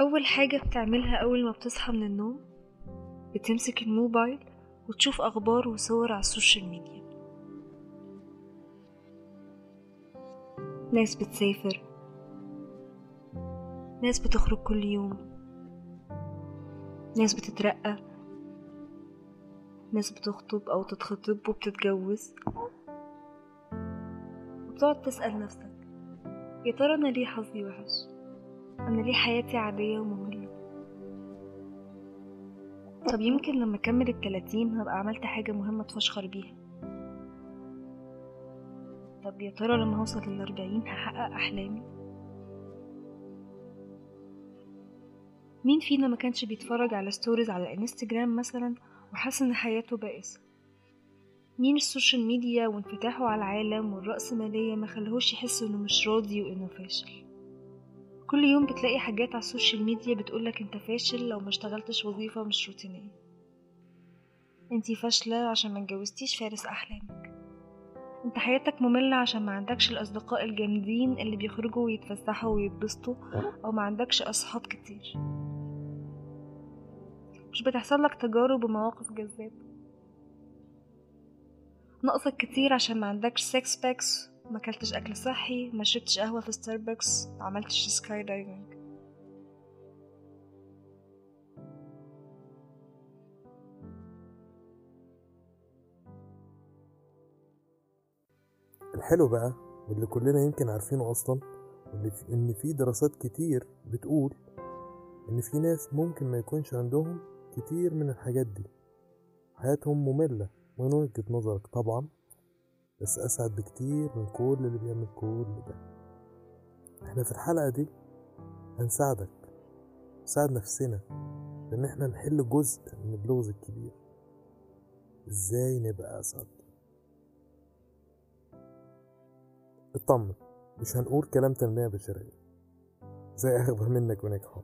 أول حاجة بتعملها أول ما بتصحى من النوم بتمسك الموبايل وتشوف أخبار وصور على السوشيال ميديا. ناس بتسافر. ناس بتخرج كل يوم. ناس بتترقى. ناس بتخطب أو تتخطب وبتتجوز. وبتقعد تسأل نفسك يا ترى أنا ليه حظي وحش؟ أنا ليه حياتي عادية ومملة؟ طب يمكن لما أكمل التلاتين هبقى عملت حاجة مهمة أتفشخر بيها. طب يا ترى لما هوصل للأربعين هحقق أحلامي؟ مين فينا ما كانش بيتفرج على stories على الانستجرام مثلا وحاسس إن حياته بائسة؟ مين ال social media وانفتاحه على العالم والرأسمالية ما خلهوش يحس إنه مش راضي وإنه فاشل؟ كل يوم بتلاقي حاجات على ال social media بتقولك انت فاشل لو ما اشتغلتش وظيفة مش روتينية. انتي فاشلة عشان ما اتجوزتيش فارس أحلامك. انت حياتك مملة عشان ما عندكش الأصدقاء الجامدين اللي بيخرجوا ويتفسحوا ويتبسطوا أو ما عندكش أصحاب كتير. مش بتحصل لك تجارب ومواقف جذابة. ناقصك كتير عشان ما عندكش six packs ما أكلتش أكل صحي ما شربتش قهوة في ستاربكس ما عملتش skydiving الحلو بقى واللي كلنا يمكن عارفينه أصلا واللي في دراسات كتير بتقول إن في ناس ممكن ما يكونش عندهم كتير من الحاجات دي. حياتهم مملة من وجهة نظرك طبعا. بس أسعد بكتير من كل اللي بيعمل كل ده. إحنا في الحلقة دي هنساعدك نساعد نفسنا بإن إحنا نحل جزء من اللغز الكبير. إزاي نبقى أسعد؟ اطمن مش هنقول كلام تنمية بشرية زي أخبر منك ونجحوا.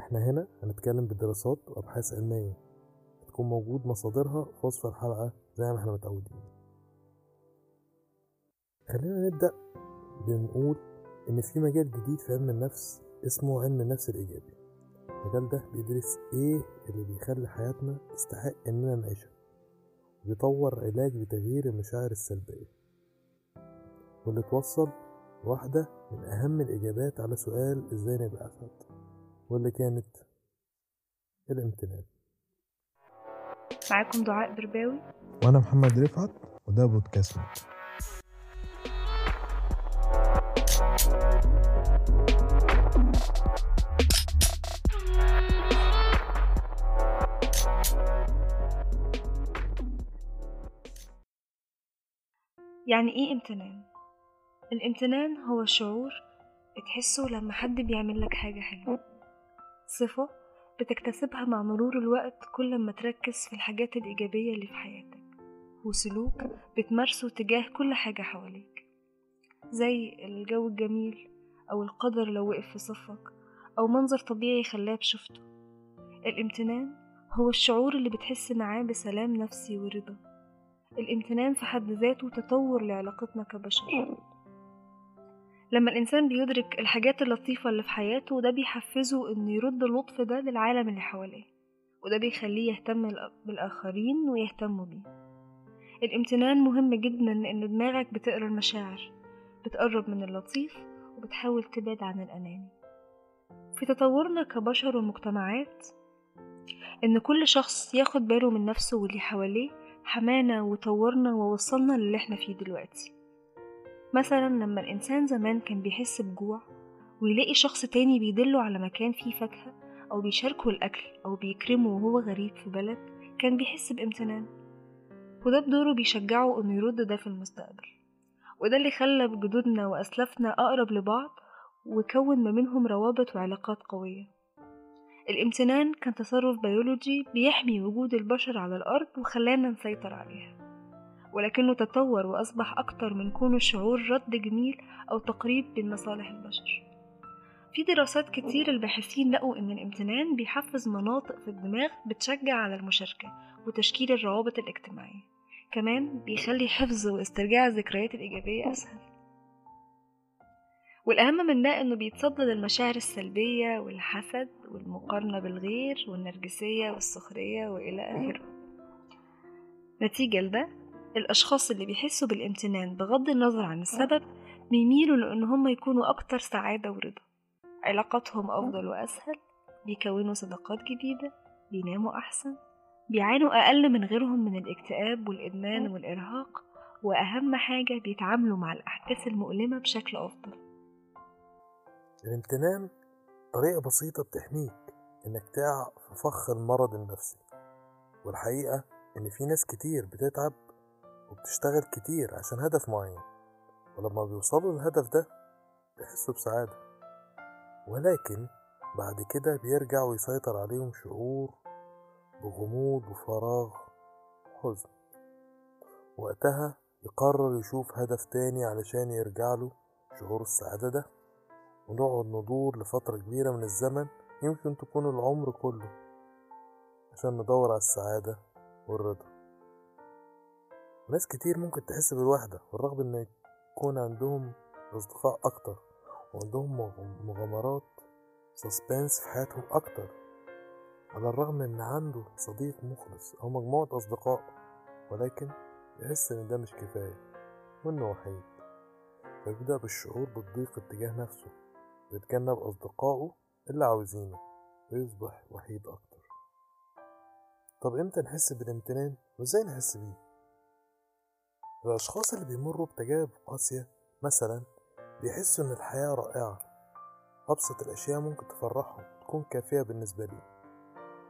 إحنا هنا هنتكلم بدراسات وأبحاث علمية هتكون موجود مصادرها في وصف الحلقة زي ما إحنا متعودين. خلينا نبدأ بنقول إن في مجال جديد في علم النفس اسمه علم النفس الإيجابي. المجال ده بيدرس إيه اللي بيخلي حياتنا تستحق إننا نعيشها وبيطور علاج لتغيير المشاعر السلبية واللي توصل واحدة من أهم الإجابات على سؤال إزاي نبقى أسعد واللي كانت الامتنان. معاكم دعاء برباوي وأنا محمد رفعت وده بودكاست يعني إيه امتنان؟ الامتنان هو شعور بتحسه لما حد بيعمل لك حاجة حلوة. صفة بتكتسبها مع مرور الوقت كل ما تركز في الحاجات الإيجابية اللي في حياتك وسلوك بتمارسه تجاه كل حاجة حواليك زي الجو الجميل أو القدر لو وقف في صفك أو منظر طبيعي خلاب شفته. الامتنان هو الشعور اللي بتحس معاه بسلام نفسي ورضا. الامتنان في حد ذاته تطور لعلاقتنا كبشر. لما الإنسان بيدرك الحاجات اللطيفة اللي في حياته ده بيحفزه إنه يرد اللطف ده للعالم اللي حواليه وده بيخليه يهتم بالآخرين ويهتموا بيه. الامتنان مهم جدا لأن دماغك بتقرأ المشاعر بتقرب من اللطيف وبتحاول تبعد عن الأناني. في تطورنا كبشر ومجتمعات إن كل شخص ياخد باله من نفسه واللي حواليه حمانا وطورنا ووصلنا للي إحنا فيه دلوقتي. مثلا لما الإنسان زمان كان بيحس بجوع ويلاقي شخص تاني بيدله على مكان فيه فاكهة أو بيشاركه الأكل أو بيكرمه وهو غريب في بلد كان بيحس بامتنان. وده بدوره بيشجعه إنه يرد ده في المستقبل. وده اللي خلى جدودنا وأسلافنا أقرب لبعض وكون ما بينهم روابط وعلاقات قوية. الامتنان كان تصرف بيولوجي بيحمي وجود البشر على الأرض وخلانا نسيطر عليها. ولكنه تطور وأصبح أكتر من كونه شعور رد جميل أو تقريب بين مصالح البشر. في دراسات كتير الباحثين لقوا إن الامتنان بيحفز مناطق في الدماغ بتشجع على المشاركة وتشكيل الروابط الاجتماعية. كمان بيخلي حفظ واسترجاع الذكريات الإيجابية أسهل. والأهم من ده إنه بيتصدى للمشاعر السلبية والحسد والمقارنة بالغير والنرجسية والسخرية وإلى آخره. نتيجة لده الأشخاص اللي بيحسوا بالامتنان بغض النظر عن السبب بيميلوا لأن هم يكونوا أكتر سعادة ورضا. علاقاتهم أفضل وأسهل بيكونوا صداقات جديدة بيناموا أحسن بيعانوا أقل من غيرهم من الاكتئاب والإدمان والإرهاق وأهم حاجة بيتعاملوا مع الأحداث المؤلمة بشكل أفضل. الامتنان طريقة بسيطة بتحميك إنك تقع في فخ المرض النفسي. والحقيقة إن في ناس كتير بتتعب وبتشتغل كتير عشان هدف معين ولما بيوصلوا للهدف ده بيحسوا بسعادة. ولكن بعد كده بيرجع ويسيطر عليهم شعور بغموض وفراغ وحزن. وقتها يقرر يشوف هدف تاني علشان يرجع له شعور السعادة ده. ونقعد ندور لفترة كبيرة من الزمن يمكن تكون العمر كله عشان ندور على السعادة والرضا. ناس كتير ممكن تحس بالوحدة والرغم إن يكون عندهم أصدقاء أكتر وعندهم مغامرات سسبنس في حياتهم أكتر على الرغم إن عنده صديق مخلص أو مجموعة أصدقاء ولكن يحس إن ده مش كفاية وإنه وحيد فيبدأ بالشعور بالضيق اتجاه نفسه. ويتجنب أصدقائه اللي عاوزينه ويصبح وحيد أكتر. طب إمتى نحس بالامتنان وإزاي نحس بيه؟ الأشخاص اللي بيمروا بتجارب قاسية مثلا بيحسوا إن الحياة رائعة. أبسط الأشياء ممكن تفرحهم تكون كافية بالنسبة لي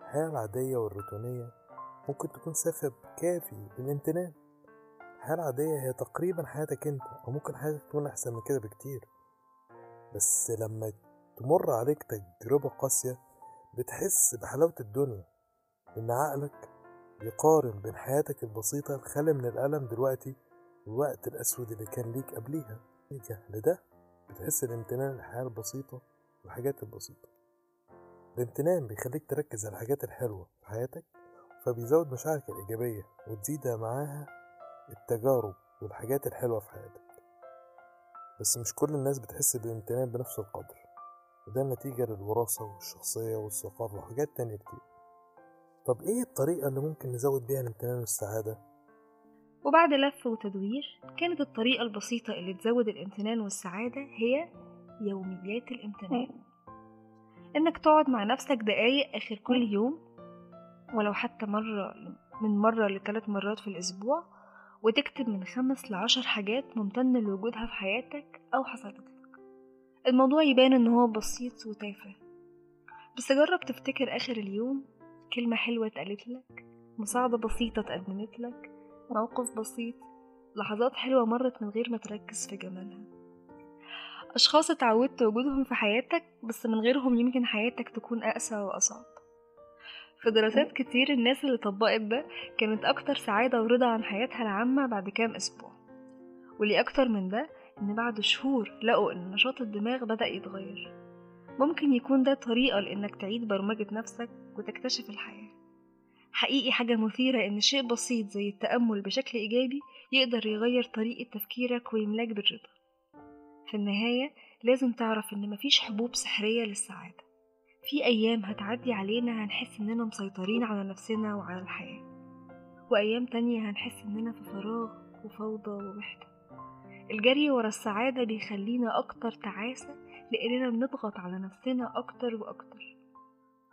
الحياة العادية والروتينية ممكن تكون سبب كافي للامتنان. الحياة العادية هي تقريبا حياتك أنت أو ممكن حياتك تكون أحسن من كده بكتير. بس لما تمر عليك تجربة قاسية بتحس بحلاوة الدنيا. إن عقلك بيقارن بين حياتك البسيطة الخالية من الألم دلوقتي والوقت الأسود اللي كان ليك قبليها. لده بتحس الامتنان للحياة البسيطة والحاجات البسيطة. الامتنان بيخليك تركز على الحاجات الحلوة في حياتك فبيزود مشاعرك الإيجابية وتزيد معاها التجارب والحاجات الحلوة في حياتك. بس مش كل الناس بتحس بالامتنان بنفس القدر وده نتيجة للوراثة والشخصية والثقافة وحاجات تانية كتير طب إيه الطريقة اللي ممكن نزود بيها الامتنان والسعادة؟ وبعد لف وتدوير كانت الطريقة البسيطة اللي تزود الامتنان والسعادة هي يوميات الامتنان إنك تقعد مع نفسك دقايق آخر كل يوم ولو حتى مرة من مرة لثلاث مرات في الأسبوع وتكتب من خمس لعشر حاجات ممتن لوجودها في حياتك أو حصلت لك الموضوع يبان إن هو بسيط وتافه. بس جرب تفتكر آخر اليوم كلمة حلوة اتقالت لك مساعدة بسيطة اتقدمت لك موقف بسيط لحظات حلوة مرت من غير ما تركز في جمالها. أشخاص اتعودت وجودهم في حياتك بس من غيرهم يمكن حياتك تكون أقسى وأصعب. في دراسات كتير الناس اللي طبقت ده كانت أكتر سعادة ورضا عن حياتها العامة بعد كام أسبوع. واللي أكتر من ده إن بعد شهور لقوا إن نشاط الدماغ بدأ يتغير. ممكن يكون ده طريقة لإنك تعيد برمجة نفسك وتكتشف الحياة. حقيقي حاجة مثيرة إن شيء بسيط زي التأمل بشكل إيجابي يقدر يغير طريقة تفكيرك ويملاك بالرضا. في النهاية لازم تعرف إن مفيش حبوب سحرية للسعادة. في أيام هتعدي علينا هنحس إننا مسيطرين على نفسنا وعلى الحياة وأيام تانية هنحس إننا في فراغ وفوضى ووحدة. الجري ورا السعادة بيخلينا أكتر تعاسة لأننا بنضغط على نفسنا أكتر وأكتر.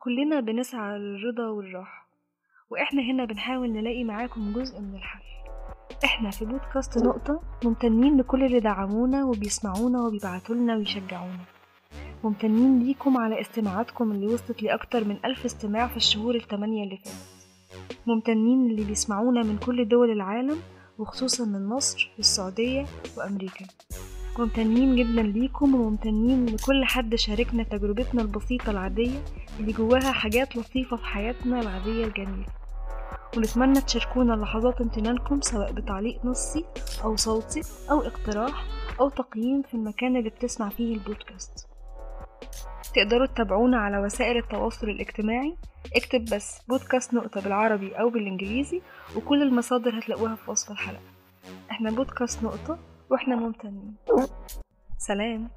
كلنا بنسعى للرضا والراحة وإحنا هنا بنحاول نلاقي معاكم جزء من الحل. إحنا في بودكاست نقطة ممتنين لكل اللي دعمونا وبيسمعونا وبيبعتولنا ويشجعونا. ممتنين ليكم على استماعاتكم اللي وصلت لأكتر من ألف استماع في الشهور الثمانية اللي فاتت. ممتنين اللي بيسمعونا من كل دول العالم وخصوصا من مصر والسعودية وأمريكا. ممتنين جدا ليكم وممتنين لكل حد شاركنا تجربتنا البسيطة العادية اللي جواها حاجات لطيفة في حياتنا العادية الجميلة. ونتمنى تشاركونا لحظات امتنانكم سواء بتعليق نصي أو صوتي أو اقتراح أو تقييم في المكان اللي بتسمع فيه البودكاست. تقدروا تتابعونا على وسائل التواصل الاجتماعي. اكتب بس بودكاست نقطة بالعربي أو بالإنجليزي وكل المصادر هتلاقوها في وصف الحلقة. إحنا بودكاست نقطة وإحنا ممتنين. سلام.